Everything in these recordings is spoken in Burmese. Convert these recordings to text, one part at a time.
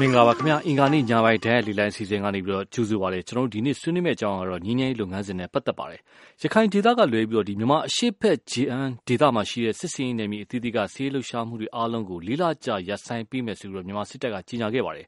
မင်္ဂလာပါခင်ဗျာအင်္ဂါနေ့ညပိုင်းတန်းလီလိုင်းစီစဉ်ကနေပြီးတော့ကြိုဆိုပါရစေကျွန်တော်တို့ဒီနေ့ဆွေးနွေးမယ့်အကြောင်းကတော့ညီငယ်ရေးလုပ်ငန်းစဉ်နဲ့ပတ်သက်ပါတယ်ရခိုင်ဒေသကလွယ်ပြီးတော့ဒီမြန်မာအရှိတ်ဖက်ဂျီအန်ဒေသမှာရှိတဲ့စစ်စင်ရေးနယ်မြေအသီးသီးကဆေးလှုပ်ရှားမှုတွေအားလုံးကိုလေးလကြာရပ်ဆိုင်းပေးမယ်ဆိုပြီးတော့မြန်မာစစ်တပ်ကကြေညာခဲ့ပါတယ်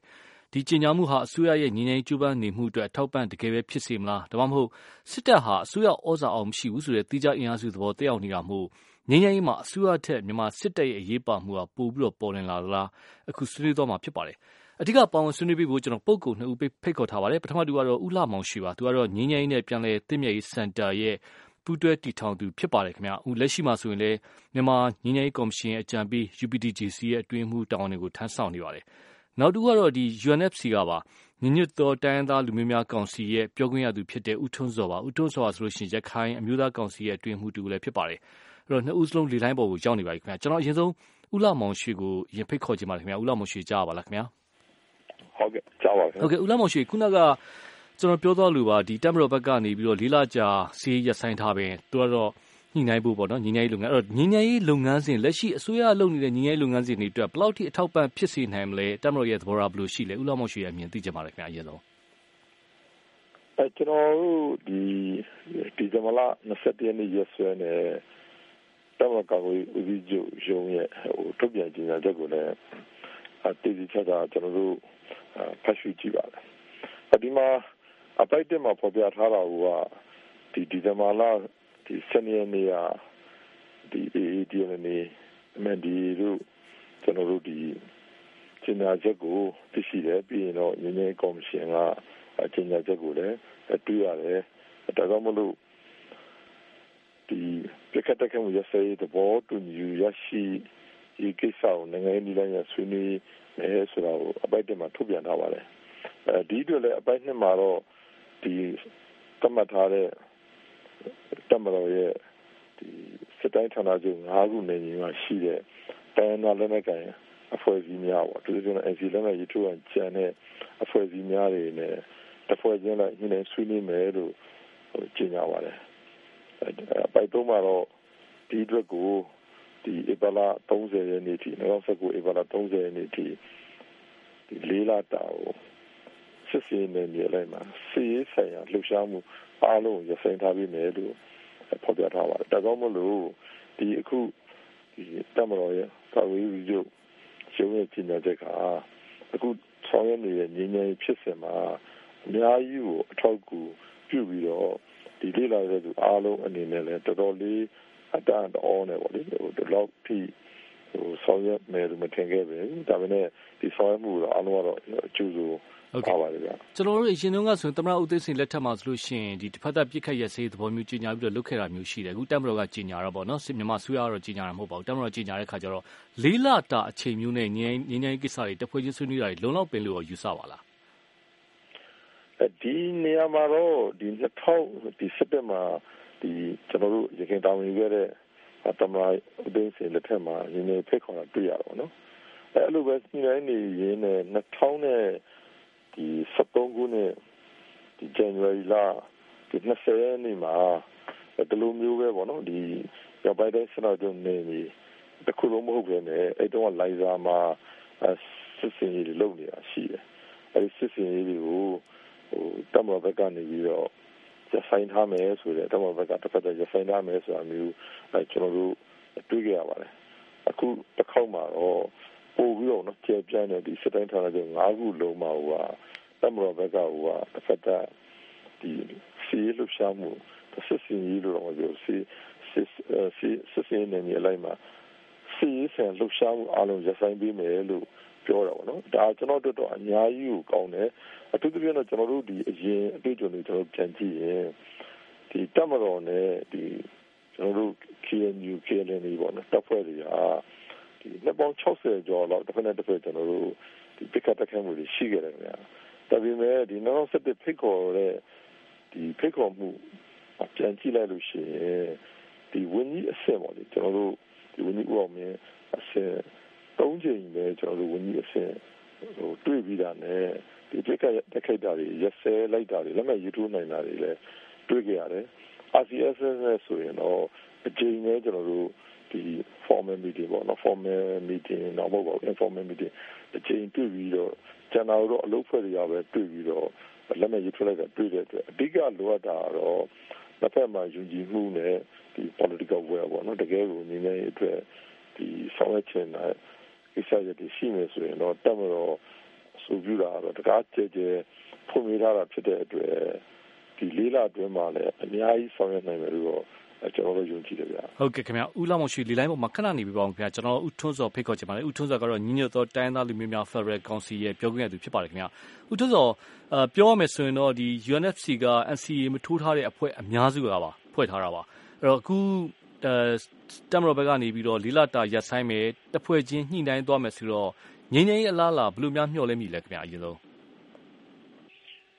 ဒီကြေညာမှုဟာအစိုးရရဲ့ညီငယ်ရေးကျူးပန်းနေမှုအတွက်အထောက်ပံ့တကယ်ပဲဖြစ်စေမလားဒါမှမဟုတ်စစ်တပ်ဟာအစိုးရဩဇာအောင်မရှိဘူးဆိုတဲ့တိကျအင်အားစုသဘောတက်ရောက်နေတာမို့ငြိမ်းချမ်းရေးမှာအစိုးရထက်မြန်မာစစ်တပ်ရဲ့အရေးပါမှုဟာပိုပြီးတော့ပေါ်လွင်လာလားအခုဆွေးနွေးသွားမှာဖြစ်ပါတယ် အဓိကပါဝင်ဆွေးနွေးပေးဖို့ ကျွန်တော်ပုဂ္ဂိုလ်နှစ်ဦးဖိတ်ခေါ်ထားပါတယ် ပထမတူကတော့ ဦးလှမောင်ရွှေပါ သူကတော့ ငြိမ်းချမ်းရေးနဲ့ ပြန်လည်တည်မြဲရေးစင်တာရဲ့ ပူးတွဲတည်ထောင်သူဖြစ်ပါတယ်ခင်ဗျာဦးလက်ရှိမှာဆိုရင်လည်း မြန်မာငြိမ်းချမ်းရေးကော်မရှင်ရဲ့ အကြံပေး UPDJC ရဲ့ အတွင်းမှုတာဝန်တွေကို ထမ်းဆောင်နေပါတယ် နောက်တူကတော့ဒီ UNFC ကပါညညွတ်သောတိုင်းရင်းသားလူမျိုးများကောင်စီရဲ့ ပြောခွင့်ရသူဖြစ်တဲ့ ဦးထွန်းစောပါ ဦးထွန်းစောပါဆိုလို့ရှိရင် ရခိုင်အမျိုးသားကောင်စီရဲ့ အတွင်းမှုတူလည်းဖြစ်ပါတယ်အဲ့တော့နှစ်ဦးစလုံး လေလိုင်းပေါ်ကို ရောက်နေပါပြီခင်ဗျာကျွန်တော်အရင်ဆုံးဦးလာမောင်ရွှေကိုရင်ဖိတ်ခေါ်ချင်ပါတယ်ခင်ဗျာဦးလာမောင်ရွှေ ကြားပါလားခင်ဗျာ ဟုတ်ကဲ့ကြားပါခင်ဗျာဟုတ်ကဲ့ဦးလာမောင်ရွှေခုနကကျွန်တော်ပြောသွားလို့ပါဒီတက်မတော်ဘက်ကနေပြီးတော့လေးလာကြာစီးရက်ဆိုင်ထားပင်သူကတော့ညှိနှိုင်းဖို့ပေါ့နော်ညီညာရေးလုပ်ငန်းအဲ့တော့ညီညာရေးလုပ်ငန်းစဉ်လက်ရှိအစိုးရလုပ်နေတဲ့ညီညာရေးလုပ်ငန်းစဉ်တွေအတွက်ဘယ်လောက်ထိအထောက်ပံ့ဖြစ်စေနိုင်မလဲတက်မတော်ရဲ့သဘောထားဘယ်လိုရှိလဲဦးလာမောင်ရွှေရဲ့အမြင်သိချင်ပါတယ်ခင်ဗျာအရင်ဆုံးအဲကျွန်တော်တို့ဒီဒီဇင်ဘာလ21ရက်နေ့ရက်စွဲနဲ့တမကကိုဦးစီးချုပ်ရုံးရဲ့ဟိုထုတ်ပြန်ကြေညာချက်ကိုလည်းအတည်ချတာကျွန်တော်တို့ ဖတ်ရှုကြည့်ပါတယ်။ဒီမှာအပိုက်တက်မှာဖော်ပြထားတာကဒီဒီဇင်ဘာလဒီစနေနေ့ကဒီ AADN နေအမှန်ဒီတို့ကျွန်တော်တို့ဒီကြေညာချက်ကိုသိရှိတယ်ပြီးရင်တော့ညီငယ်ကော်မရှင်ကကြေညာချက်ကိုလည်းတွေ့ရတယ်ဒါကြောင့်မလို့ဒီပြကတက်မှုရစေးသဘောတူညီရရှိ ဒီကိစ္စကိုနိုင်ငံရေးနည်းလမ်းရဆွေးနွေးမယ်ဆိုတာကိုအပိုက်တင်မှာထုတ်ပြန်ထားပါတယ်အဲဒီအတွက်လည်းအပိုက်နှစ်မှာတော့ဒီသတ်မှတ်ထားတဲ့တမတော်ရဲ့ဒီစစ်တိုင်းဌာနချုပ်၅ခုနေနေမှာရှိတဲ့တိုင်းနာလက်နက်ကိုင်အဖွဲ့အစည်းများပေါ့သူတို့က NC လက်နက်ရေးထိုးအောင်ကျန်တဲ့အဖွဲ့အစည်းများတွေနဲ့တဖွဲ့ချင်းလိုက်ညှိနှိုင်းဆွေးနွေးမယ်လို့ကြေညာပါတယ်အပိုက်သုံးမှာတော့ဒီအတွက်ကို ဒီဧပြီလ30ရက်နေ့ထိ2019ဧပြီလ30ရက်နေ့ထိဒီလေးလာတာကိုစစ်စင်းနေနေလိုက်မှာစီးရေးဆိုင်ရာလှုပ်ရှားမှုအားလုံးရဆိုင်ထားပြီးမယ်လို့ဖော်ပြထားပါတယ်ဒါကြောင့်မလို့ဒီအခုဒီတမတော်ရဲ့ကာဝေးရုပ်ရှုံးရဲ့ပြင်ညာချက်ကအခုဆောင်ရွက်နေတဲ့ငြိမ်းချမ်းရေးဖြစ်စဉ်မှာအများကြီးကိုအထောက်အကူပြုပြီးတော့ဒီလေးလာတဲ့သူအားလုံးအနေနဲ့လည်းတော်တော်လေး အတန်တော်နဲ့ပေါ့လေဟိုဒီလောက်ထိဟိုဆောင်ရွက်မယ်လို့မထင်ခဲ့ပဲဒါပေမဲ့ဒီဆောင်ရွက်မှုတော့အားလုံးကတော့အကျိုးဆိုဟုတ်ကဲ့ပါလေဗျာကျွန်တော်တို့အရင်တုန်းကဆိုရင်သမရဦးသိန်းစိန်လက်ထက်မှာဆိုလို့ရှိရင်ဒီတစ်ဖက်သက်ပြစ်ခတ်ရစေးသဘောမျိုးကြီးညာပြီးတော့လုပ်ခဲ့တာမျိုးရှိတယ်အခုတက်မတော်ကကြီးညာတော့ဗောနော်စစ်မြန်မာဆူရကတော့ကြီးညာတာမဟုတ်ပါဘူးတက်မတော်ကြီးညာတဲ့ခါကျတော့လေးလတာအချိန်မျိုးနဲ့ငင်းငင်းငင်းကိစ္စတွေတဖွဲ့ချင်းဆွေးနွေးတာတွေလုံလောက်ပင်လို့ယူဆပါလား ဒီနေရာမှာတော့ဒီ2000ဒီစက်တင်ဘာဒီကျွန်တော်တို့ရခိုင်တောင်ယူခဲ့တဲ့တမန်ဦးသိန်းစိန်လက်ထက်မှာရင်းနေဖိတ်ခေါ်တာတွေ့ရတော့နော်အဲအဲ့လိုပဲညနေနေရင်းနဲ့2000နဲ့ဒီ73ခုနှစ်ဒီ January လဒီ20ရက်နေ့မှာဒီလိုမျိုးပဲပေါ့နော်ဒီရပိုင်တဲ့စနော်တုန်းနေနေတခုလုံးမဟုတ်ပဲနဲ့အဲ့တော့လိုင်ဇာမှာစစ်စင်ရေးလုပ်နေတာရှိတယ်အဲ့ဒီစစ်စင်ရေးတွေကို ဟိုတမန်ဘက်ကနေပြီးတော့ရဆိုင်ထားမယ်ဆိုတဲ့တမန်ဘက်ကတစ်ဖက်တည်းရဆိုင်ထားမယ်ဆိုတာမျိုးအဲကျွန်တော်တို့တွေ့ကြရပါတယ်အခုတစ်ခေါက်မှာတော့ပို့ပြီးတော့နော်ကျေပြိုင်တဲ့ဒီစစ်တိုင်းဌာနချုပ်၅ခုလုံးမှာဟိုကတမန်ဘက်ကဟိုကတစ်ဖက်တည်းဒီစီလှူရှာမှုစစ်စင်ရေးလို့တော့ပြောစီစစ်စစ်စစ်စင်နေနေလိုက်မှာစီဆန်လှူရှာမှုအလုံးရဆိုင်ပေးမယ်လို့ ပြောတာပေါ့နော်ဒါကျွန်တော်တို့တော့အများကြီးကိုကောင်းတယ်အထူးသဖြင့်တော့ကျွန်တော်တို့ဒီအရင်အတွေ့အကြုံတွေကျွန်တော်ပြန်ကြည့်ရင်ဒီတက်မတော်နဲ့ဒီကျွန်တော်တို့ KNU KLN တွေပေါ့နော်တပ်ဖွဲ့တွေဟာဒီနှစ်ပေါင်း60ကျော်လောက်တစ်ဖက်နဲ့တစ်ဖက်ကျွန်တော်တို့ဒီပိကတ်တက်ခဲမှုတွေရှိခဲ့တယ်ခင်ဗျာဒါပေမဲ့ဒီ2017ဖိတ်ခေါ်တဲ့ဒီဖိတ်ခေါ်မှုပြန်ကြည့်လိုက်လို့ရှိရင်ဒီဝင်းကြီးအဆင့်ပေါ့လေကျွန်တော်တို့ဒီဝင်းကြီးဦးအောင်မြင်အဆင့် ၃ချိန်ပဲကျွန်တော်တို့ဝန်ကြီးအဆင့်ဟိုတွေ့ပြီးတာနဲ့ဒီပြက်ကတက်ခိုက်တာတွေရက်စဲလိုက်တာတွေလက်မဲ့ယူထိုးနိုင်တာတွေလည်းတွေ့ကြရတယ် RCS နဲ့ဆိုရင်တော့အချိန်နဲ့ကျွန်တော်တို့ဒီ formal meeting ပေါ့နော် formal meeting တော့မဟုတ်ပါဘူး informal meeting အချိန်တွေ့ပြီးတော့ကျန်တာတော့အလုပ်ဖွဲ့တွေကပဲတွေ့ပြီးတော့လက်မဲ့ရေးထွက်လိုက်တာတွေ့တဲ့အတွက်အဓိကလိုအပ်တာတော့တစ်ဖက်မှာယုံကြည်မှုနဲ့ဒီ political will ပေါ့နော်တကယ်ကိုနေနေအတွက်ဒီဆောင်ရွက်ချင်တဲ့ ကိစ္စရပ်တွေရှိနေဆိုရင်တော့တက်မတော်ဆိုပြတာတော့တကားကြဲကြဲဖွင့်ပြထားတာဖြစ်တဲ့အတွက်ဒီလေးလအတွင်းမှာလည်းအများကြီးဆောင်ရွက်နိုင်မယ်လို့ကျွန်တော်တို့ယုံကြည်တယ်ဗျာဟုတ်ကဲ့ခင်ဗျာဦးလောင်မရှိလီလိုင်းပေါ်မှာခဏနေပြီးပါအောင်ခင်ဗျာကျွန်တော်ဦးထွန်းစောဖိတ်ခေါ်ချင်ပါတယ်ဦးထွန်းစောကတော့ညီညွတ်သောတိုင်းသားလူမျိုးများ Federal Council ရဲ့ပြောခွင့်ရသူဖြစ်ပါတယ်ခင်ဗျာဦးထွန်းစောပြောရမယ်ဆိုရင်တော့ဒီ UNFC က NCA မထိုးထားတဲ့အဖွဲ့အများစုကပါဖွဲ့ထားတာပါအဲ့တော့အခု တမတော်ဘက်ကနေပြီးတော့လေးလတာရက်ဆိုင်မယ် တဖွဲ့ချင်း ညှိနှိုင်းသွားမယ်ဆိုတော့ငင်းငင်းအလားလားဘယ်လိုများမျှော်လင့်မိလဲခင်ဗျာအရင်ဆုံး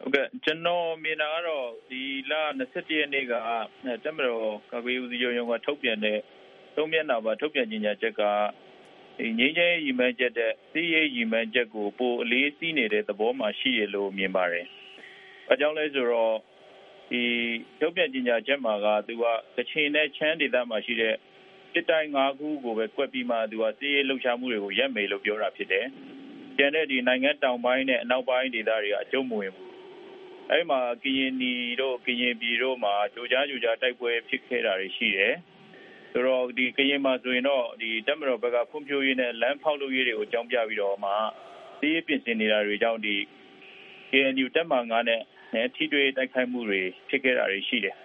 ဟုတ်ကဲ့ ကျွန်တော်မြင်တာကတော့ ဒီလ21ရက်နေ့ကတက်မတော်ကာကွယ်ဦးစီးချုပ်ရုံးက ထုတ်ပြန်တဲ့သုံးမျက်နှာပါ ထုတ်ပြန်ကြေညာချက်ကဒီငင်းချင်းရီမန်းချက်တဲ့စီးရေးရီမန်းချက်ကို ပိုအလေးစီးနေတဲ့သဘောမှရှိရလို့ မြင်ပါတယ်။အကြောင်းလဲဆိုတော့ ဒီထုတ်ပြန်ကြေညာချက်မှာက သူက ကချင်နဲ့ချမ်းဒေသမှာရှိတဲ့ စစ်တိုင်း၅ခုကိုပဲကွက်ပြီးမှသူကစီးရေးလှုပ်ရှားမှုတွေကိုရပ်မယ်လို့ပြောတာဖြစ်တယ်။ကျန်တဲ့ဒီနိုင်ငံတောင်ပိုင်းနဲ့အနောက်ပိုင်းဒေသတွေကအကျုံးမဝင်ဘူးအဲ့မှာကရင်နီတို့ကရင်ပြည်တို့မှာကြိုကြားကြိုကြားတိုက်ပွဲဖြစ်ခဲ့တာတွေရှိတယ်ဆိုတော့ဒီကရင်မှာဆိုရင်တော့ဒီတက်မတော်ဘက်ကဖွံ့ဖြိုးရေးနဲ့လမ်းဖောက်လုပ်ရေးတွေကိုအကြောင်းပြပြီးတော့မှဒီပြင်ဆင်နေတာတွေကြောင့်ဒီ KNU တက်မှ9နဲ့နဲ့ထိတွေ့တိုက်ခိုက်မှုတွေဖြစ်ခဲ့တာတွေရှိတယ်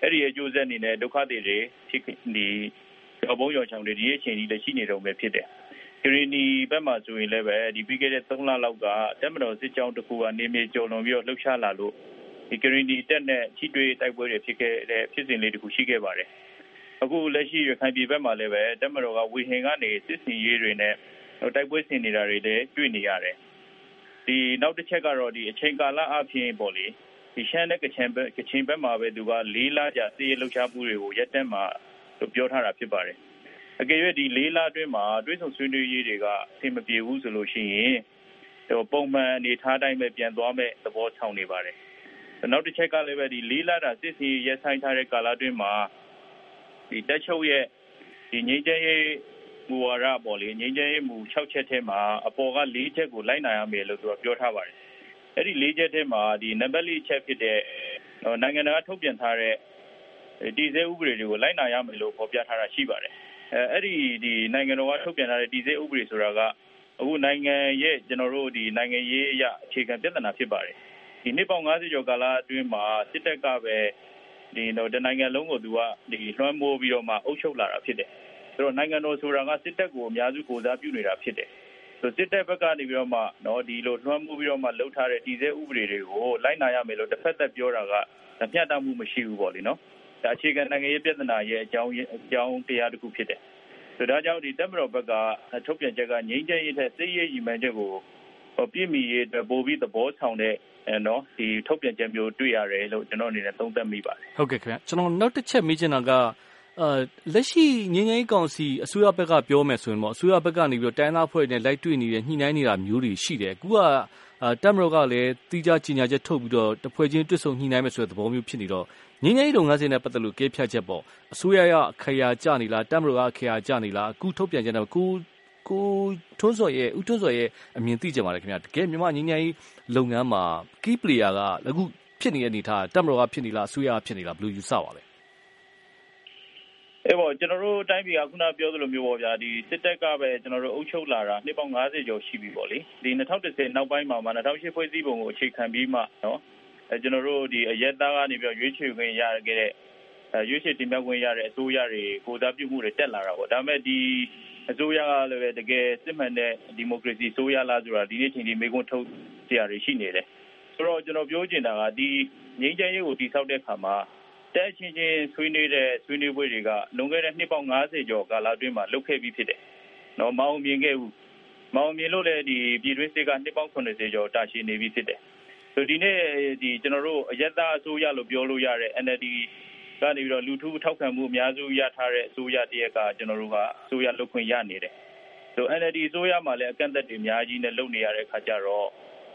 အဲ့ဒီအကျိုးဆက်အနေနဲ့ဒုက္ခတွေတွေဖြစ်ဒီ အဘုံရောင်ချောင်တွေဒီအချိန်ကြီးလည်းရှိနေတော့ပဲဖြစ်တယ်ကရီနီဘက်မှာဆိုရင်လည်းပဲဒီပြီးခဲ့တဲ့3လလောက်ကတက်မတော်စစ်ကြောင်းတစ်ခုကနေမြေကျော်လွန်ပြီးတော့လှုပ်ရှားလာလို့ဒီကရီနီတက်နဲ့ချီတွေတိုက်ပွဲတွေဖြစ်ခဲ့တဲ့ဖြစ်စဉ်လေးတခုရှိခဲ့ပါတယ်အခုလက်ရှိရခိုင်ပြည်ဘက်မှာလည်းပဲတက်မတော်ကဝေဟင်ကနေစစ်စင်ရေးတွေနဲ့တိုက်ပွဲဆင်နေတာတွေလည်းတွေ့နေရတယ်ဒီနောက်တစ်ချက်ကတော့ဒီအချိန်ကာလအပြင်ပေါ့လေဒီရှမ်းနဲ့ကချင်ဘက်ကချင်ဘက်မှာပဲသူကလေးလကြာစီးရဲလှုပ်ရှားမှုတွေကိုရက်တက်မှာ ပြောထားတာဖြစ်ပါတယ်အကယ်၍ဒီလေးလအတွင်းမှာတွဲဆုံဆွေးနွေးရေးတွေကအဆင်မပြေဘူးဆိုလို့ရှိရင်ဟိုပုံမှန်အနေထားတိုင်းပဲပြန်သွားမဲ့သဘောဆောင်နေပါတယ်နောက်တစ်ချက်ကလည်းပဲဒီလေးလတာစစ်စီရဲဆိုင်ထားတဲ့ကာလအတွင်းမှာဒီတက်ချုပ်ရဲ့ဒီငိမ့်ချရေးမူဝါဒပေါ်လေငိမ့်ချရေးမူ6ချက်ထဲမှာအပေါ်က4ချက်ကိုလိုက်နိုင်ရမယ်လို့သူကပြောထားပါတယ်အဲ့ဒီ၄ချက်ထဲမှာဒီနံပါတ်၄ချက်ဖြစ်တဲ့နိုင်ငံတော်ထုတ်ပြန်ထားတဲ့ တည်ဆဲဥပဒေတွေကို လိုက်နာရမယ်လို့ ဖော်ပြထားတာရှိပါတယ်။အဲဒီနိုင်ငံတော်က ထုတ်ပြန်ထားတဲ့ တည်ဆဲဥပဒေဆိုတာက အခုနိုင်ငံရဲ့ နိုင်ငံရေးအရ အခြေခံပြဿနာဖြစ်ပါတယ်။နှစ်ပေါင်း ၅၀ ကျော်ကာလအတွင်းမှာ စစ်တပ်ကပဲ တနိုင်ငံလုံးကို သူက လွှမ်းမိုးပြီးတော့မှ အုပ်ချုပ်လာတာဖြစ်တယ်။ဆိုတော့ နိုင်ငံတော်ဆိုတာက စစ်တပ်ကို အများစု ကိုယ်စားပြုနေတာဖြစ်တယ်။စစ်တပ်ဘက်ကနေပြီးတော့မှ ဒီလိုလွှမ်းမိုးပြီးတော့မှ လုပ်ထားတဲ့ တည်ဆဲဥပဒေတွေကို လိုက်နာရမယ်လို့ တဘက်သတ်ပြောတာက မျှတမှုမရှိဘူးပေါ့လေနော် ဒါအခြေခံနိုင်ငံရေးပြဿနာရဲ့အကြောင်းအကြောင်းတရားတစ်ခုဖြစ်တယ်ဆိုတော့ကြောင့်ဒီတက်မတော်ဘက်ကထုတ်ပြန်ချက်ကငြိမ်းချမ်းရေးထက်စစ်ရေးရည်မှန်းချက်ကိုပြည့်မီရေးအတွက်ပို့ပြီးသဘောဆောင်တဲ့နော်ဒီထုတ်ပြန်ချက်မျိုးတွေ့ရတယ်လို့ကျွန်တော်အနေနဲ့သုံးသပ်မိပါတယ်ဟုတ်ကဲ့ခင်ဗျကျွန်တော်နောက်တစ်ချက်မေးချင်တာကအာလက်ရှိငင်းငင်းကောင်စီအစိုးရဘက်ကပြောမယ်ဆိုရင်ပေါ့အစိုးရဘက်ကနေပြီးတော့တိုင်းသားဖွဲ့နဲ့လိုက်တွေ့နေတဲ့ညှိနှိုင်းနေတာမျိုးတွေရှိတယ်အခုကတက်မတော်ကလည်းတီးခြားကြီးညာချက်ထုတ်ပြီးတော့တဖွဲ့ချင်းတွစ်ဆုံညှိနှိုင်းမယ်ဆိုတဲ့သဘောမျိုးဖြစ်နေတော့ ငင်းငယ်ရေးလုပ်ငန်းစဉ်နဲ့ပတ်သက်လို့ကဲဖြတ်ချက်ပေါ့ အစိုးရရခရာကြနေလားတက်မတော်ကခရာကြနေလား အခုထုတ်ပြန်ချက်နဲ့ကိုကိုထွန်းစော်ရဲ့ဦးထွန်းစော်ရဲ့အမြင်သိကြပါလေခင်ဗျာတကယ်မြန်မာငင်းငယ်ရေးလုပ်ငန်းမှာ key player က အခုဖြစ်နေတဲ့အနေထားတက်မတော်ကဖြစ်နေလား အစိုးရကဖြစ်နေလား ဘယ်လိုယူဆပါလဲအဲ့ပေါ့ကျွန်တော်တို့တိုင်းပြည်က ခုနပြောသလိုမျိုးပေါ့ဗျာဒီစစ်တပ်ကပဲကျွန်တော်တို့အုပ်ချုပ်လာတာ နှစ်ပေါင်း90ကျော်ရှိပြီပေါ့လေဒီ2010နောက်ပိုင်းမှာမှ2008ဖွဲ့စည်းပုံကို အခြေခံပြီးမှနော်အဲ ကျွန်တော်တို့ဒီအရက်သားကနေပြီးရွေးချယ်ခွင့်ရခဲ့တဲ့ရွေးချယ်တင်ပြခွင့်ရတဲ့အစိုးရတွေကိုစားပြုမှုတွေတက်လာတာပေါ့ဒါပေမဲ့ဒီအစိုးရကလည်းတကယ်စစ်မှန်တဲ့ဒီမိုကရေစီအစိုးရလားဆိုတာဒီနေ့ချိန်ဒီမေခွန်းထုတ်ကြရရှိနေတယ်ဆိုတော့ကျွန်တော်ပြောချင်တာကဒီငြိမ်းချမ်းရေးကိုတည်ဆောက်တဲ့အခါမှာတက်ချင်းချင်းဆွေးနွေးတဲ့ဆွေးနွေးပွဲတွေကလွန်ခဲ့တဲ့နှစ်ပေါင်း90ကျော်ကာလအတွင်းမှာလုပ်ခဲ့ပြီးဖြစ်တယ်။နော်မအောင်မြင်ခဲ့ဘူး။မအောင်မြင်လို့လည်းဒီပြည်တွင်းစစ်ကနှစ်ပေါင်း80ကျော်တာရှည်နေပြီးဖြစ်တယ်။ဆို ဒီနေ့ဒီကျွန်တော်တို့အယက်သားအစိုးရလို့ ပြောလို့ရတဲ့ NLD ကနေပြီးတော့ လူထုထောက်ခံမှု အများစုရထားတဲ့ အစိုးရတရက်က ကျွန်တော်တို့က အစိုးရလုပ်ခွင့်ရနေတယ်။ဆို NLD အစိုးရမှာလည်း အကန့်အသတ်တွေ အများကြီးနဲ့ လုပ်နေရတဲ့အခါကျတော့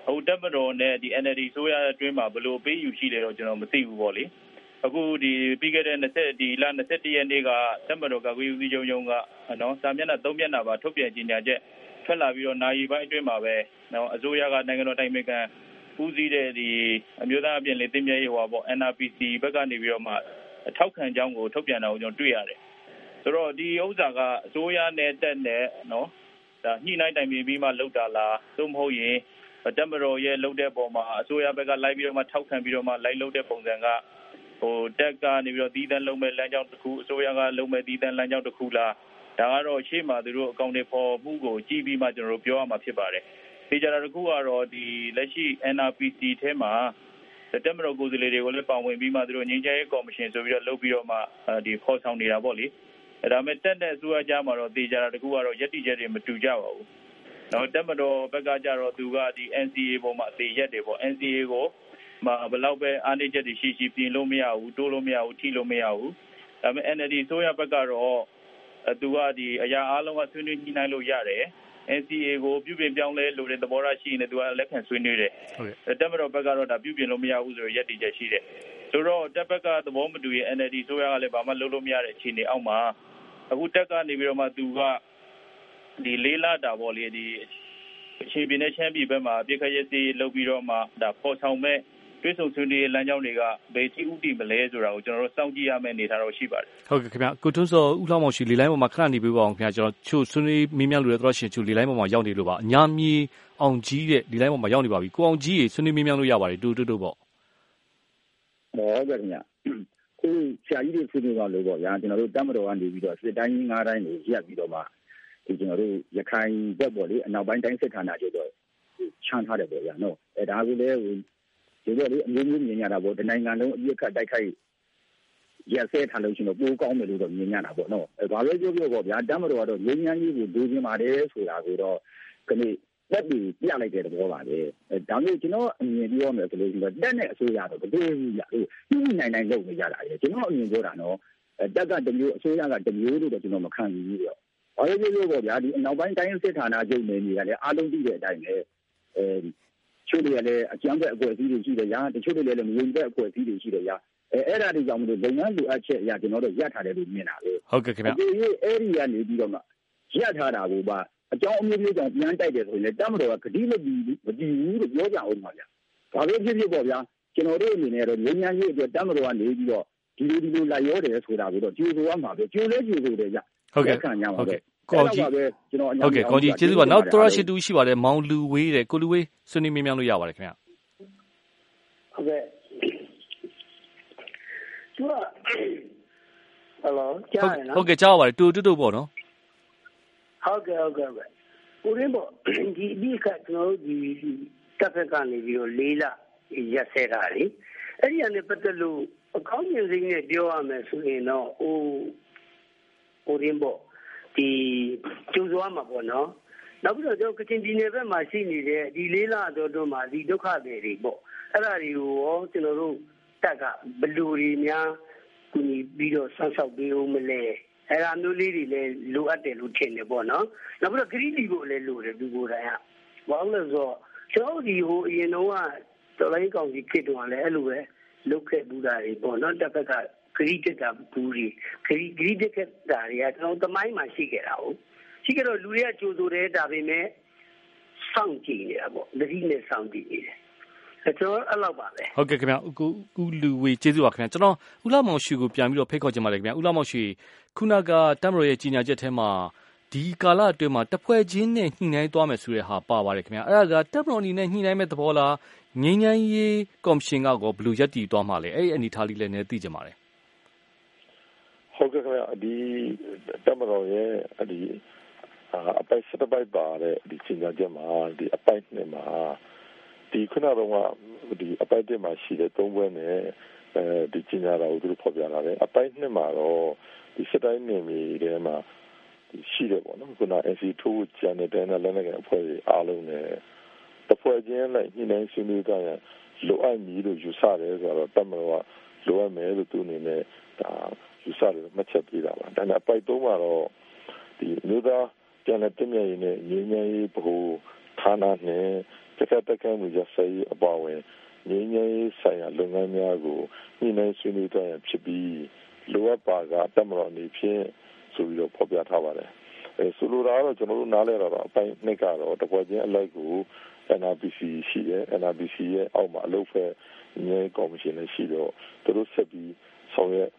ဟိုတက်မတော်နဲ့ဒီ NLD အစိုးရအတွင်းမှာ ဘယ်လိုပေးယူရှိလဲတော့ ကျွန်တော်မသိဘူးပေါ့လေ။အခုဒီပြီးခဲ့တဲ့20ဒီလ21ရက်နေ့ကတက်မတော်ကကွေးဦးစီးချုပ်ရုံးကနော်စာမျက်နှာ3မျက်နှာပါ ထုတ်ပြန်ကြေညာချက် ထွက်လာပြီးတော့နိုင်ပိုင်းအတွင်းမှာပဲနော်အစိုးရက နိုင်ငံတော်တိုင်ပင်ခံ ဦးစီးတဲ့ဒီအမျိုးသားအပြင်လေတင်မြရေးဟောပေါ့ NRPC ဘက်ကနေပြီးတော့မှထောက်ခံကြောင်းကိုထုတ်ပြန်တာကိုကျွန်တော်တွေ့ရတယ်ဆိုတော့ဒီဥစ္စာကအစိုးရနဲ့တက်နဲ့နော်ဒါညှိနှိုင်းတိုင်ပင်ပြီးမှလောက်တာလားသို့မဟုတ်ရင်တက်မတော်ရဲ့လုပ်တဲ့ပုံမှာအစိုးရဘက်ကလိုက်ပြီးတော့မှထောက်ခံပြီးတော့မှလိုက်လုပ်တဲ့ပုံစံကဟိုတက်ကနေပြီးတော့တီးတန်းလုံးမဲ့လမ်းကြောင်းတစ်ခုအစိုးရကလုံးမဲ့တီးတန်းလမ်းကြောင်းတစ်ခုလားဒါကတော့ရှေ့မှာသူတို့အကောင့်တွေပေါ်မှုကိုကြည့်ပြီးမှကျွန်တော်တို့ပြောရမှာဖြစ်ပါတယ်။ ဒီကြတာတစ်ခုကတော့ဒီလက်ရှိ NRPC ထဲမှာတက်မတော်ကိုယ်စားလှယ်တွေကိုလည်း ပါဝင်ပြီးမှ သူတို့ငင်းကြရေးကော်မရှင်ဆိုပြီးတော့ လုပ်ပြီးတော့မှဒီဖော်ဆောင်နေတာပေါ့လေ။အဲဒါမဲ့တက်တဲ့ အစိုးရကြားမှာတော့တေကြတာတစ်ခုကတော့ယက်တိချက်တွေ မတူကြပါဘူး။တော့တက်မတော်ဘက်ကကြတော့ သူကဒီ NCA ပေါ်မှာ အသေးရက်တယ်ပေါ့ NCA ကိုမှာဘလောက်ပဲ အားနည်းချက်တွေရှိရှိ ပြင်လို့မရဘူး တိုးလို့မရဘူး ထိလို့မရဘူး ဒါပေမဲ့ NLD ဆိုရဘက်ကတော့ သူကဒီအရာအားလုံးက ဆွေးနွေးညှိနှိုင်းလို့ရတယ် NCA ကိုပြုပြင်ပြောင်းလဲလို့တဲ့သဘောထားရှိရင်လည်းသူကလက်ခံဆွေးနွေးတယ်။တက်မတော်ဘက်ကတော့ဒါပြုပြင်လို့မရဘူးဆိုရရက်တည်ချက်ရှိတယ်။ဆိုတော့တက်ဘက်ကသဘောမတူရင် NLD ဆိုရကလည်းဘာမှလုပ်လို့မရတဲ့အခြေအနေအောက်မှာအခုတက်ကနေပြီးတော့မှသူကဒီလေးလာတာပေါ့လေဒီအခြေပြင်းနဲ့ချမ်းပြည်ဘက်မှာပြစ်ခတ်ရစီလုပ်ပြီးတော့မှဒါပေါ်ဆောင်မဲ့ တွဲဆုံဆွေးနွေးလမ်းကြောင်းတွေက ဘယ်ထိဥတည်မလဲဆိုတာကို ကျွန်တော်တို့ စောင့်ကြည့်ရမယ့်အနေအထားတော့ ရှိပါတယ် ဟုတ်ကဲ့ခင်ဗျ ကိုထွန်းစောဦးလှမောင်ရှိလေလိုင်းပေါ်မှာ ခဏနေပြပါအောင်ခင်ဗျ ကျွန်တော်ချို့ဆွေးနွေးမင်းများလူတွေတော့ရှင်ချို့ လေလိုင်းပေါ်မှာ ရောက်နေလို့ပါအညာမီအောင်ကြီးတဲ့ လေလိုင်းပေါ်မှာ ရောက်နေပါပြီ ကိုအောင်ကြီးရေ ဆွေးနွေးမင်းများလို့ရပါတယ်တူတူတူပေါ့ ဟုတ်ကဲ့ခင်ဗျခုဆရာကြီးတွေဆွေးနွေးပါလို့ပေါ့ဗျာကျွန်တော်တို့တတ်မတော်ကနေပြီးတော့ စစ်တိုင်းကြီး၅တိုင်းကိုရက်ပြီးတော့မှဒီကျွန်တော်တို့ ရခိုင်ဘက်ပေါ့လေ အနောက်ပိုင်းတိုင်းစစ်ဌာနချုပ်တော့ ချမ်းထားတယ်ပေါ့ဗျာနော်အဲဒါကိုလည်း ဒီလိုလေအမျိုးမျိုးမြင်ရတာပေါ့တနိုင်ငံလုံးအပြစ်ခတ်တိုက်ခိုက်ရက်စဲထားလို့ရှိရင်ပိုးကောင်းတယ်လို့တော့မြင်ရတာပေါ့နော်အဲဘာပဲပြောပြောပေါ့ဗျာတမ်းမတော်ကတော့ငြိမ်းချမ်းရေးကိုဒူးကျင်ပါတယ်ဆိုတာကိုတော့ခဏတက်ပြီးပြလိုက်တဲ့သဘောပါပဲအဲဒါမျိုးကျွန်တော်အမြင်ပြောမယ်ဆိုလို့ရှိရင်တက်နဲ့အစိုးရတော့ဘယ်လိုရလို့ညှိနိုင်နိုင်လုပ်နေကြတာလေကျွန်တော်အမြင်ပြောတာနော်တက်ကတမျိုးအစိုးရကတမျိုးလို့တော့ကျွန်တော်မခံဘူးပြီးတော့ဘာလို့ပြောလို့ပေါ့ဗျာဒီနောက်ပိုင်းတိုင်းစစ်ဌာနချုပ်နေနေတယ်အားလုံးသိတဲ့အတိုင်းပဲအဲ ချို့တွေကလည်းအကျမ်းဖက်အဖွဲ့အစည်းတွေရှိတယ်ရာတချို့တွေလည်းမယုံတဲ့အဖွဲ့အစည်းတွေရှိတယ်ရာအဲအဲ့ဒါတွေကြောင့်မလို့လုပ်ငန်းလိုအပ်ချက်အရာကျွန်တော်တို့ရပ်ထားတယ်လို့မြင်တာပဲဟုတ်ကဲ့ခင်ဗျဒီအဲ့ဒီကနေပြီးတော့မှရပ်ထားတာကိုပါအကြောင်းအမျိုးမျိုးကြောင့်ပြန်တိုက်တယ်ဆိုရင်လည်းတမ်းမတော်ကဂတိမတည်ဘူးမတည်ဘူးလို့ပြောကြအောင်ပါဗျာဒါပဲဖြစ်ဖြစ်ပေါ့ဗျာကျွန်တော်တို့အနေနဲ့တော့ငြိမ်းချမ်းရေးအတွက်တမ်းမတော်ကနေပြီးတော့ဒီလိုဒီလိုလိုက်ရောတယ်ဆိုတာကိုတော့ကြိုးဆိုရမှာပဲကြိုးလဲကြိုးဆိုတယ်ကြဟုတ်ကဲ့ခံရမှာပဲ ကောင်းကြီးကျွန်တော်ဟုတ်ကဲ့ကောင်းကြီးကျေးဇူးပါနောက်တော်ရရှိတူရှိပါတယ်မောင်လူဝေးတယ်ကိုလူဝေးဆွေးနွေးမြင်မြလို့ရပါတယ်ခင်ဗျဟုတ်ကဲ့သူကဟယ်လိုကြားရနော်ဟုတ်ကဲ့ကြားပါတယ်တူတူတူပေါ့နော်ဟုတ်ကဲ့ဟုတ်ကဲ့ဦးရင်းပေါ့ဒီဒီကကျွန်တော်တို့ဒီတပ်ဖက်ကနေပြီးတော့လေးလရက်ဆဲတာလေအဲ့ဒီကနေပတ်သက်လို့အကောင်းမြင်စိမ့်နဲ့ပြောရမယ်ဆိုရင်တော့ဟိုဦးရင်းပေါ့ ဒီကျုံစွာမှာပေါ့နော်နောက်ပြီးတော့ကျွန်တော်ကချင်ပြည်နယ်ဘက်မှာရှိနေတဲ့ဒီလေးလတော်တော်မှာဒီဒုက္ခတွေတွေပေါ့အဲ့ဒါတွေကိုရောကျွန်တော်တို့တက်ကဘလူတွေများကူညီပြီးတော့ဆောက်ရှောက်ပေးဦးမလဲအဲ့ဒါမျိုးလေးတွေလည်းလိုအပ်တယ်လို့ထင်တယ်ပေါ့နော်နောက်ပြီးတော့ဂရီလီကိုလည်းလိုတယ်သူကိုယ်တိုင်ကဘာလို့လဲဆိုတော့ကျွန်တော်ဒီဟိုအရင်တော့ကတော်လိုင်းကောင်ကြီးခေတ္တကလည်းအဲ့လိုပဲလုပ်ခဲ့ဘူးတာတွေပေါ့နော်တစ်ဖက်က ဂရီတက်တာဘူးတွေဂရီဂရီတက်တာတွေကကျွန်တော်တမိုင်းမှာရှိခဲ့တာဟုတ်ရှိကြတော့လူတွေကကြိုဆိုတယ်ဒါပေမဲ့စောင့်ကြည့်နေတာပေါ့သတိနဲ့စောင့်ကြည့်နေတယ်ကျွန်တော်အဲ့လောက်ပါပဲဟုတ်ကဲ့ခင်ဗျအခုခုလူဝေကျေးဇူးပါခင်ဗျကျွန်တော်ဦးလာမောင်ရွှေကိုပြန်ပြီးတော့ဖိတ်ခေါ်ချင်ပါတယ်ခင်ဗျဦးလာမောင်ရွှေခုနကတမ်မရိုရဲ့ကြီးညာချက်ထဲမှာဒီကာလအတွင်းမှာတဖွဲ့ချင်းနဲ့ညှိနှိုင်းသွားမယ်ဆိုတဲ့ဟာပါပါတယ်ခင်ဗျအဲ့ဒါကတပ်မတော်အနေနဲ့ညှိနှိုင်းမဲ့သဘောလားငင်းငန်းရေးကော်မရှင်ကကောဘယ်လိုရက်တည်သွားမှာလဲအဲ့ဒီအနေထားလေးလည်းနည်းသိကြပါတယ် ဟုတ်ကဲ့ခင်ဗျဒီတပ်မတော်ရဲ့ဒီအပိုက်စတဲ့ပိုက်ပါတဲ့ဒီစင်ကြချက်မှာဒီအပိုက်နဲ့မှာဒီခုနကတော့ဒီအပိုက်တက်မှာရှိတဲ့သုံးဘွဲနဲ့အဲဒီကျင်ညာတော်ကိုသူတို့ဖော်ပြလာတယ်အပိုက်နှစ်မှာတော့ဒီစတိုင်းနေမီထဲမှာဒီရှိတယ်ပေါ့နော်ခုန NC ထိုးကျန်တဲ့တန်းနဲ့လည်းလည်းအဖွဲ့တွေအားလုံးနဲ့တဖွဲ့ချင်းလိုက်ညှိနှိုင်းဆွေးနွေးကြရလိုအပ်မည်လို့ယူဆတယ်ဆိုတော့တမတော်ကလိုအပ်မယ်လို့သူအနေနဲ့ဒါ ယူဆတယ်မှတ်ချက်ပေးတာပါဒါနဲ့အပိုက်သုံးမှာတော့ဒီမြို့သားပြန်တဲ့တင်မြရင်နဲ့ငြိမ်းချမ်းရေးဘို့ဌာနနဲ့တစ်ခါတက်ကမှုရဆိုင်အပေါ်ဝင်ငြိမ်းချမ်းရေးဆိုင်ရာလုပ်ငန်းများကိုညှိနှိုင်းဆွေးနွေးသွားရဖြစ်ပြီးလိုအပ်ပါကတမတော်နေဖြင့်ဆိုပြီးတော့ဖော်ပြထားပါတယ်အဲဆိုလိုတာကတော့ကျွန်တော်တို့နားလဲတော့အပိုင်းနှစ်ကတော့တပွဲချင်းအလိုက်ကို NRPC ရှိတယ် NRPC ရဲ့အောက်မှာအလုပ်ဖက်ငြိမ်းကော်မရှင်လည်းရှိတော့သူတို့ဆက်ပြီးဆောင်ရွက်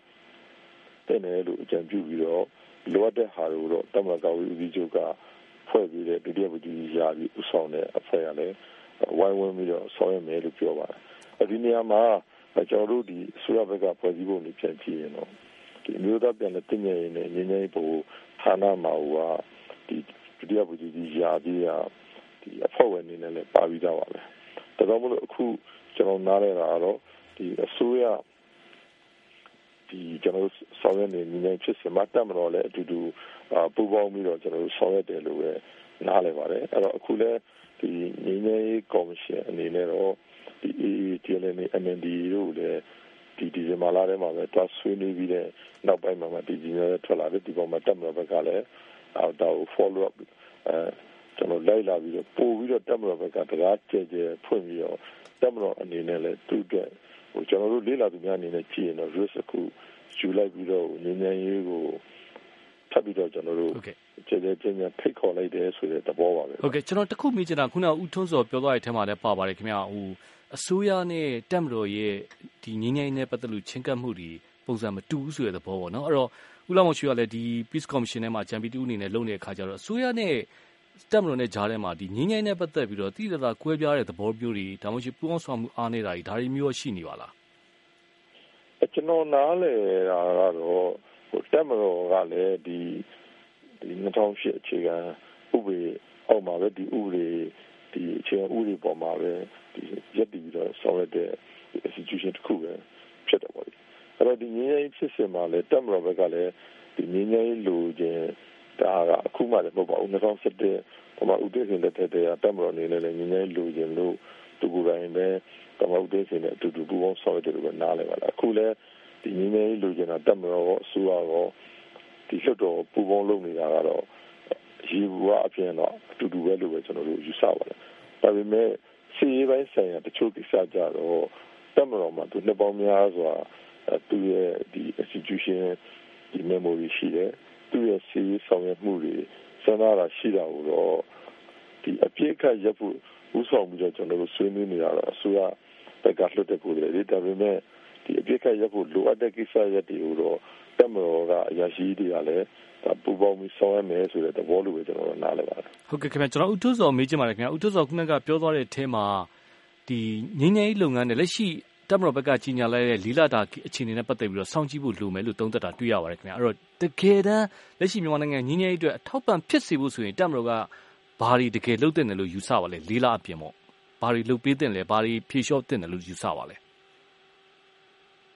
တဲ့နယ်လို့အကြံပြုပြီးတော့လိုအပ်တဲ့ဟာတွေကိုတော့တမန်တော်ဦးစီးချုပ်ကဖွဲ့ပြီးတဲ့ဒုတိယဗိုလ်ကြီးရာပြီးဥဆောင်တဲ့အဖွဲ့ကလည်းဝိုင်းဝန်းပြီးတော့ဆောင်ရွက်မယ်လို့ပြောပါတယ်ဒီနေရာမှာကျွန်တော်တို့ဒီအစိုးရဘက်ကဖွဲ့စည်းပုံတွေပြန်ကြည့်ရင်တော့ဒီမျိုးသားပြန်လည်တည်ငြိမ်ရေးနဲ့ငြိမ်းချမ်းရေးပုံဌာနမှာဟိုကဒီဒုတိယဗိုလ်ကြီးရာပြီးရဒီအဖွဲ့ဝင်နေနဲ့လည်းပါပြီးသားပါပဲဒါကြောင့်မလို့အခုကျွန်တော်နားလဲတာကတော့ဒီအစိုးရ ဒီကျွန်တော်ဆောင်ရွက်နေနေဖြစ်စမှာတက်မတော်လည်းအတူတူပူပေါင်းပြီးတော့ကျွန်တော်ဆောင်ရွက်တယ်လို့ပဲနားလည်ပါတယ်အဲ့တော့အခုလည်းဒီငင်းငယ်ကော်မရှင်အနေနဲ့တော့ဒီ AATLN MND တို့လည်းဒီဒီဇင်ဘာလထဲမှာပဲတွားဆွေးနွေးပြီးတဲ့နောက်ပိုင်းမှာဒီကြီးများထွက်လာတဲ့ဒီပေါ်မှာတက်မတော်ဘက်ကလည်းအော်တော့ follow up အဲကျွန်တော်လိုက်လာပြီးတော့ပို့ပြီးတော့တက်မတော်ဘက်ကတရားကျဲကျဲဖွင့်ပြီးတော့တက်မတော်အနေနဲ့လည်းသူ့အတွက် ဟိုကျွန်တော်တို့လေးလာသူများအနေနဲ့ကြည့်ရင်တော့ risk အခုယူလိုက်ပြီးတော့ငင်းငယ်ရေးကိုထပ်ပြီးတော့ကျွန်တော်တို့ကျေကျေချင်းချင်းဖိတ်ခေါ်လိုက်တယ်ဆိုတဲ့သဘောပါပဲဟုတ်ကဲ့ကျွန်တော်တခုမိချင်တာခုနကဦးထွန်းစောပြောသွားတဲ့အထက်မှာလည်းပါပါတယ်ခင်ဗျာဟိုအစိုးရနဲ့တက်မတော်ရဲ့ဒီငင်းငယ်နဲ့ပတ်သက်လို့ချင်းကပ်မှုတွေပုံစံမတူဘူးဆိုတဲ့သဘောပေါ့နော်အဲ့တော့ဦးလောင်မချူကလည်းဒီ Peace Commission ထဲမှာဂျမ်ပီတူအနေနဲ့လုပ်နေတဲ့အခါကျတော့အစိုးရနဲ့ တက်မလို့နဲ့ဂျားထဲမှာဒီငင်းငိုင်းနဲ့ပတ်သက်ပြီးတော့တိတိကျကျကွဲပြားတဲ့သဘောမျိုးတွေ ဒါမှမဟုတ် ပူအောင်ဆောင်မှု အားနေတာတွေ ဒါတွေမျိုးရှိနေပါလား ကျွန်တော် နားလေတာကတော့ဟိုတက်မလို့ကလည်း ဒီဒီ2008အခြေခံဥပဒေအောက်မှာပဲ ဒီဥပဒေဒီအခြေခံဥပဒေပေါ်မှာပဲဒီရက်တည်ပြီးတော့ ဆောင်ရတဲ့ institution တစ်ခုပဲ ဖြစ်တယ်ပေါ့လေ အဲ့တော့ ဒီငင်းငိုင်းဖြစ်စင်မှာလည်းတက်မလို့ဘက်ကလည်းဒီငင်းငိုင်းလိုခြင်း ဒါကအခုမှလည်းမဟုတ်ပါဘူး2017ပမာဥဒေရှင်လက်ထက်တည်းကတက်မတော်နေနဲ့လည်းငင်းငိုင်းလိုခြင်းလို့သူကိုယ်တိုင်ပဲပမာဥဒေရှင်နဲ့အတူတူပူးပေါင်းဆောင်ရွက်တယ်လို့ပဲနားလည်ပါလားအခုလည်းဒီငင်းငိုင်းလိုခြင်းတာတက်မတော်အစိုးရရောဒီလွှတ်တော်ပူပေါင်းလုပ်နေတာကတော့ရေဘူးအပြင်တော့အတူတူပဲလို့ပဲကျွန်တော်တို့ယူဆပါတယ်။ဒါပေမဲ့စီရေးပိုင်းဆိုင်ရာတချို့ကိစ္စကြတော့တက်မတော်မှာသူနှစ်ပေါင်းများစွာသူရဲ့ဒီ institution ဒီ memory ရှိတယ် သူ့ရဲ့စီရေးဆောင်ရွက်မှုတွေစဉ်းစားတာရှိတာကိုတော့ဒီအပြည့်အခက်ရပ်ဖို့ဥဆောင်ပြီးတော့ကျွန်တော်တို့ဆွေးနွေးနေရတာအစိုးရဘက်ကလွှတ်တဲ့ကိုယ်တွေဒါပေမဲ့ဒီအပြည့်အခက်ရပ်ဖို့လိုအပ်တဲ့ကိစ္စရပ်တွေကိုတော့တက်မတော်ကအရာရှိတွေကလည်းဒါပူပေါင်းပြီးဆောင်ရွက်မယ်ဆိုတဲ့သဘောလိုပဲကျွန်တော်တို့နားလည်ပါတယ်ဟုတ်ကဲ့ခင်ဗျကျွန်တော်ဦးထွစောမေးချင်ပါတယ်ခင်ဗျဦးထွစောခုနကပြောသွားတဲ့အထဲမှာဒီငင်းငယ်ရေးလုပ်ငန်းနဲ့လက်ရှိ တပ်မတော်ဘက်က ကြီးညာလိုက်တဲ့လီလာတာအခြေအနေနဲ့ ပတ်သက်ပြီးတော့စောင့်ကြည့်ဖို့လိုမယ်လို့ သုံးသပ်တာတွေ့ရပါတယ်ခင်ဗျအဲ့တော့ တကယ်တမ်း လက်ရှိမြန်မာနိုင်ငံငင်းငယ်ရေးအတွက် အထောက်ပံ့ဖြစ်စေဖို့ဆိုရင် တပ်မတော်က ဘာတွေ တကယ်လုပ်တဲ့တယ်လို့ ယူဆပါလဲလီလာအပြင်ပေါ့ ဘာတွေ လုပ်ပေးတဲ့လဲ ဘာတွေ ဖြေလျှော့တဲ့တယ်လို့ ယူဆပါလဲ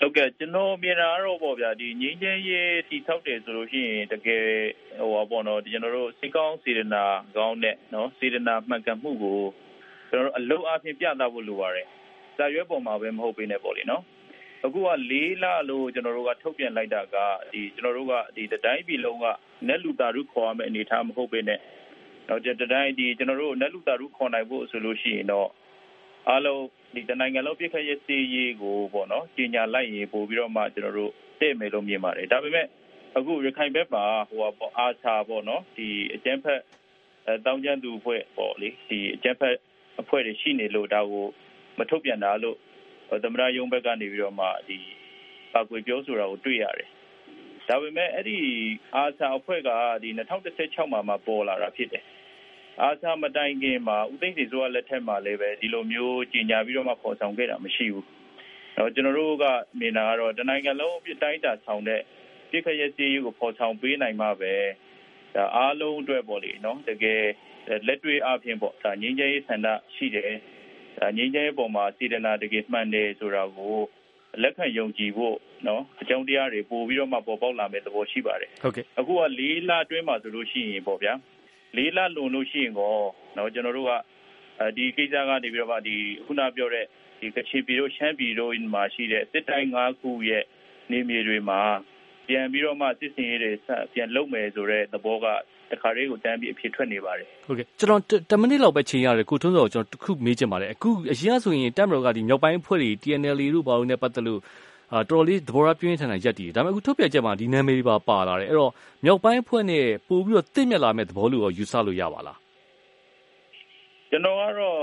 ဟုတ်ကဲ့ ကျွန်တော်မြင်တာကတော့ပေါ့ဗျာဒီငင်းချင်းရေးတိထောက်တယ်ဆိုလို့ရှိရင် တကယ်ဟိုပါပေါ့နော်ကျွန်တော်တို့စိတ်ကောင်းစေတနာကောင်းတဲ့နော်စေတနာမှန်ကန်မှုကိုကျွန်တော်တို့အလုံးအပြင်ပြသဖို့လိုပါတယ် စာရွက်ပေါ်မှာပဲမဟုတ်ပေနဲ့ပေါ့လေနော်အခုကလေးလလို့ကျွန်တော်တို့ကထုတ်ပြန်လိုက်တာကဒီကျွန်တော်တို့ကဒီတိုင်းပြည်လုံးကနက်လူတာရုခေါ်ရမယ့်အနေအထားမဟုတ်ပေနဲ့တော့တတိုင်းဒီကျွန်တော်တို့နက်လူတာရုခေါ်နိုင်ဖို့ဆိုလို့ရှိရင်တော့အားလုံးဒီတနိုင်ငံလုံးပြည့်ခရဲ့စီရေးကိုပေါ့နော်ကြီးညာလိုက်ရင်ပို့ပြီးတော့မှကျွန်တော်တို့တည့်မယ်လို့မြင်ပါတယ်ဒါပေမဲ့အခုရခိုင်ဘက်မှာဟိုပေါ့အာချာပေါ့နော်ဒီအကျန်းဖက်အဲတောင်းကျမ်းသူအဖွဲ့ပေါ့လေဒီအကျန်းဖက်အဖွဲ့တွေရှိနေလို့ဒါကို မထုတ်ပြန်တာလို့သမရယုံဘက်ကနေပြီးတော့မှဒီပါကွေပြောဆိုတာကိုတွေ့ရတယ်။ဒါပေမဲ့အဲ့ဒီအာဆာအဖွဲ့ကဒီ2016မှာမှပေါ်လာတာဖြစ်တယ်။အာဆာမတိုင်ခင်မှာဦးသိန်းစီစိုးရလက်ထက်မှာလည်းပဲဒီလိုမျိုးကြီးညာပြီးတော့မှပေါ်ဆောင်ခဲ့တာမရှိဘူး။တော့ကျွန်တော်တို့ကမြင်တာကတော့တနိုင်ငံလုံးအပြစ်တိုင်းတာဆောင်တဲ့ပြစ်ခရဲ့စီးရီးကိုပေါ်ဆောင်ပေးနိုင်မှပဲဒါအားလုံးအတွက်ပေါ့လေနော်တကယ်လက်တွေ့အပြင်ပေါ့ဒါငင်းကျဲရေးဆန္ဒရှိတယ် ငြိမ်းချမ်းရေးပေါ်မှာစေတနာတကယ်မှန်တယ်ဆိုတာကိုလက်ခံယုံကြည်ဖို့နော်အကြောင်းတရားတွေပို့ပြီးတော့မှပေါ်ပေါက်လာမယ့်သဘောရှိပါတယ်ဟုတ်ကဲ့အခုက၄လအတွင်းမှာဆိုလို့ရှိရင်ပေါ့ဗျာ၄လလွန်လို့ရှိရင်ကောနော်ကျွန်တော်တို့ကဒီကိစ္စကနေပြီးတော့မှဒီခုနပြောတဲ့ဒီကချင်ပြည်တို့ရှမ်းပြည်တို့မှာရှိတဲ့စစ်တိုင်း၅ခုရဲ့နေမြေတွေမှာပြန်ပြီးတော့မှစစ်စင်ရေးတွေပြန်လုပ်မယ်ဆိုတဲ့သဘောက တခါလေးကို တန်းပြီး အဖြစ်ထွက်နေပါတယ် ဟုတ်ကဲ့ ကျွန်တော်10မိနစ်လောက်ပဲချိန်ရတယ် ကိုထွန်းစောကျွန်တော်တခုမေးချင်ပါတယ် အခု အရင်ကဆိုရင်တက်မတော်ကဒီမြောက်ပိုင်းအဖွဲ့တွေ TNL တို့ ဘာလို့နဲ့ ပတ်သက်လို့အာတော်တော်လေး သဘောထား ပြင်းထန်ထန်ရက်တည်ဒါပေမဲ့ အခု ထုတ်ပြချက်မှာ ဒီနာမည်တွေပါ ပါလာတယ် အဲ့တော့ မြောက်ပိုင်းအဖွဲ့နဲ့ ပို့ပြီးတော့တင့်မြက်လာမဲ့သဘောလို့ရော ယူဆလို့ ရပါလား ကျွန်တော်ကတော့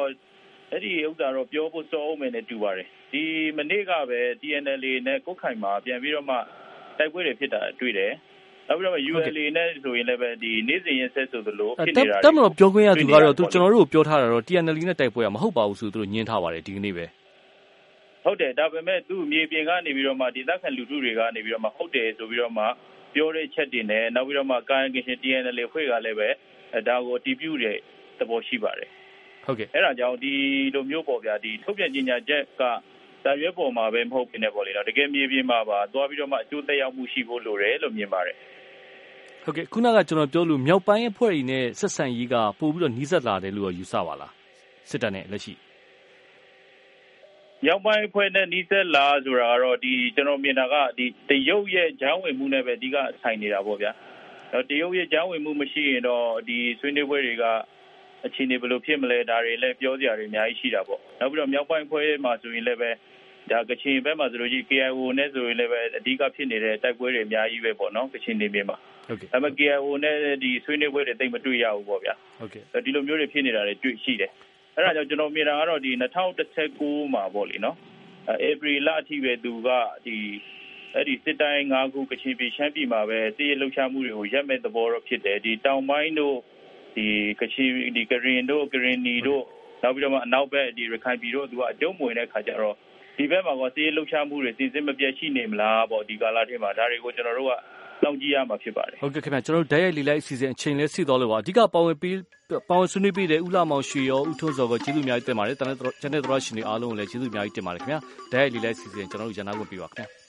အဲ့ဒီဥစ္စာတော့ ပြောဖို့ စောအောင်မယ်နဲ့ တူပါတယ် ဒီမနေ့ကပဲ TNL နဲ့ကုတ်ခိုင်မှာ ပြန်ပြီးတော့မှ တိုက်ပွဲတွေ ဖြစ်တာ တွေ့တယ် နောက်ပြီးတော့ ULA နဲ့ဆိုရင်လည်းပဲဒီနေ့စဉ်ရက်ဆက်ဆိုသလို ဖြစ်နေတာတက်မလို့ပြောခွင့်ရသူကတော့သူကျွန်တော်တို့ပြောထားတာတော့ TNL နဲ့ တိုက်ပွဲက မဟုတ်ပါဘူးဆိုသူတို့ညင်းထားပါတယ် ဒီကနေ့ပဲ ဟုတ်တယ် ဒါပေမဲ့ သူ့မြေပြင်ကနေပြီးတော့မှ ဒေသခံလူထုတွေကနေပြီးတော့မှ ဟုတ်တယ်ဆိုပြီးတော့မှ ပြောတဲ့ချက်တွေနဲ့ နောက်ပြီးတော့မှ ကာယကင်ရှင် TNL ဖွဲ့ကလည်းပဲ ဒါကိုတီးပြူတဲ့ သဘောရှိပါတယ်ဟုတ်ကဲ့အဲ့ဒါကြောင့် ဒီလိုမျိုးပေါ့ဗျာဒီထုတ်ပြန်ကြေညာချက်က တာရွက်ပေါ်မှာပဲမဟုတ်ဖြစ်နေပေါ့လေတော့တကယ်မြေပြင်မှာပါသွားပြီးတော့မှအကျိုးသက်ရောက်မှုရှိဖို့လိုတယ်လို့မြင်ပါတယ်ဟုတ်ကဲ့ခုနကကျွန်တော်ပြောလို့မြောက်ပိုင်းအဖွဲ့တွေနဲ့ဆက်ဆံရေးကပို့ပြီးတော့နှီးစပ်လာတယ်လို့ယူဆပါလားစစ်တပ်နဲ့လက်ရှိမြောက်ပိုင်းအဖွဲ့နဲ့နှီးစပ်လာဆိုတာကတော့ဒီကျွန်တော်မြင်တာကဒီတရုတ်ရဲ့ဂျောင်းဝင်မှုနဲ့ပဲအဓိကဆိုင်နေတာပေါ့ဗျာတရုတ်ရဲ့ဂျောင်းဝင်မှုမရှိရင်တော့ဒီဆွေးနွေးပွဲတွေကအခြေအနေဘယ်လိုဖြစ်မလဲဒါတွေလည်းပြောစရာတွေအများကြီးရှိတာပေါ့နောက်ပြီးတော့မြောက်ပိုင်းဖွဲ့မှာဆိုရင်လည်းပဲ ဒါကချင်ဘက်မှာဆိုလို့ရှိရင် KIO နဲ့ဆိုရင်လည်းပဲအဓိကဖြစ်နေတဲ့တိုက်ပွဲတွေအများကြီးပဲပေါ့နော်ကချင်နေမြေမှာဟုတ်ကဲ့ဒါပေမဲ့ KIO နဲ့ဒီဆွေးနွေးပွဲတွေတိတ်မတွေ့ရဘူးပေါ့ဗျာဟုတ်ကဲ့ဒီလိုမျိုးတွေဖြစ်နေတာတွေတွေ့ရှိတယ်အဲ့ဒါကြောင့်ကျွန်တော်မြင်တာကတော့ဒီ2019မှာပေါ့လေနော်ဧပြီလအထိပဲသူကဒီအဲ့ဒီစစ်တိုင်း၅ခုကချင်ပြည်ရှမ်းပြည်မှာပဲတည်ရလှုပ်ရှားမှုတွေကိုရက်မဲ့သဘောတော့ဖြစ်တယ်ဒီတောင်ပိုင်းတို့ဒီကချင်ဒီကရင်တို့ကရင်နီတို့နောက်ပြီးတော့မှအနောက်ဘက်ဒီရခိုင်ပြည်တို့သူကအကျုံးမွေတဲ့ခါကျတော့ ဒီဘက်မှာကစီးလှုပ်ရှားမှုတွေစီစဉ်မပြတ်ရှိနေမလားပေါ့ဒီကာလထဲမှာဒါတွေကိုကျွန်တော်တို့ကစောင့်ကြည့်ရမှာဖြစ်ပါတယ်ဟုတ်ကဲ့ခင်ဗျကျွန်တော်တို့ဓာတ်ရိုက်လီလိုက်အစီအစဉ်အချိန်လဲစီတော့လို့ပါအဓိကပါဝင်ပြီးပါဝင်ဆွေးနွေးပြီးတဲ့ဥလာမောင်ရွှေရောဥထုံးစော်ကိုကျေးဇူးအများကြီးတင်ပါတယ်တန်တဲ့ကျန်တဲ့သရရှင်တွေအားလုံးကိုလည်းကျေးဇူးအများကြီးတင်ပါတယ်ခင်ဗျဓာတ်ရိုက်လီလိုက်အစီအစဉ်ကျွန်တော်တို့ရန်နာခွင့်ပေးပါခင်ဗျ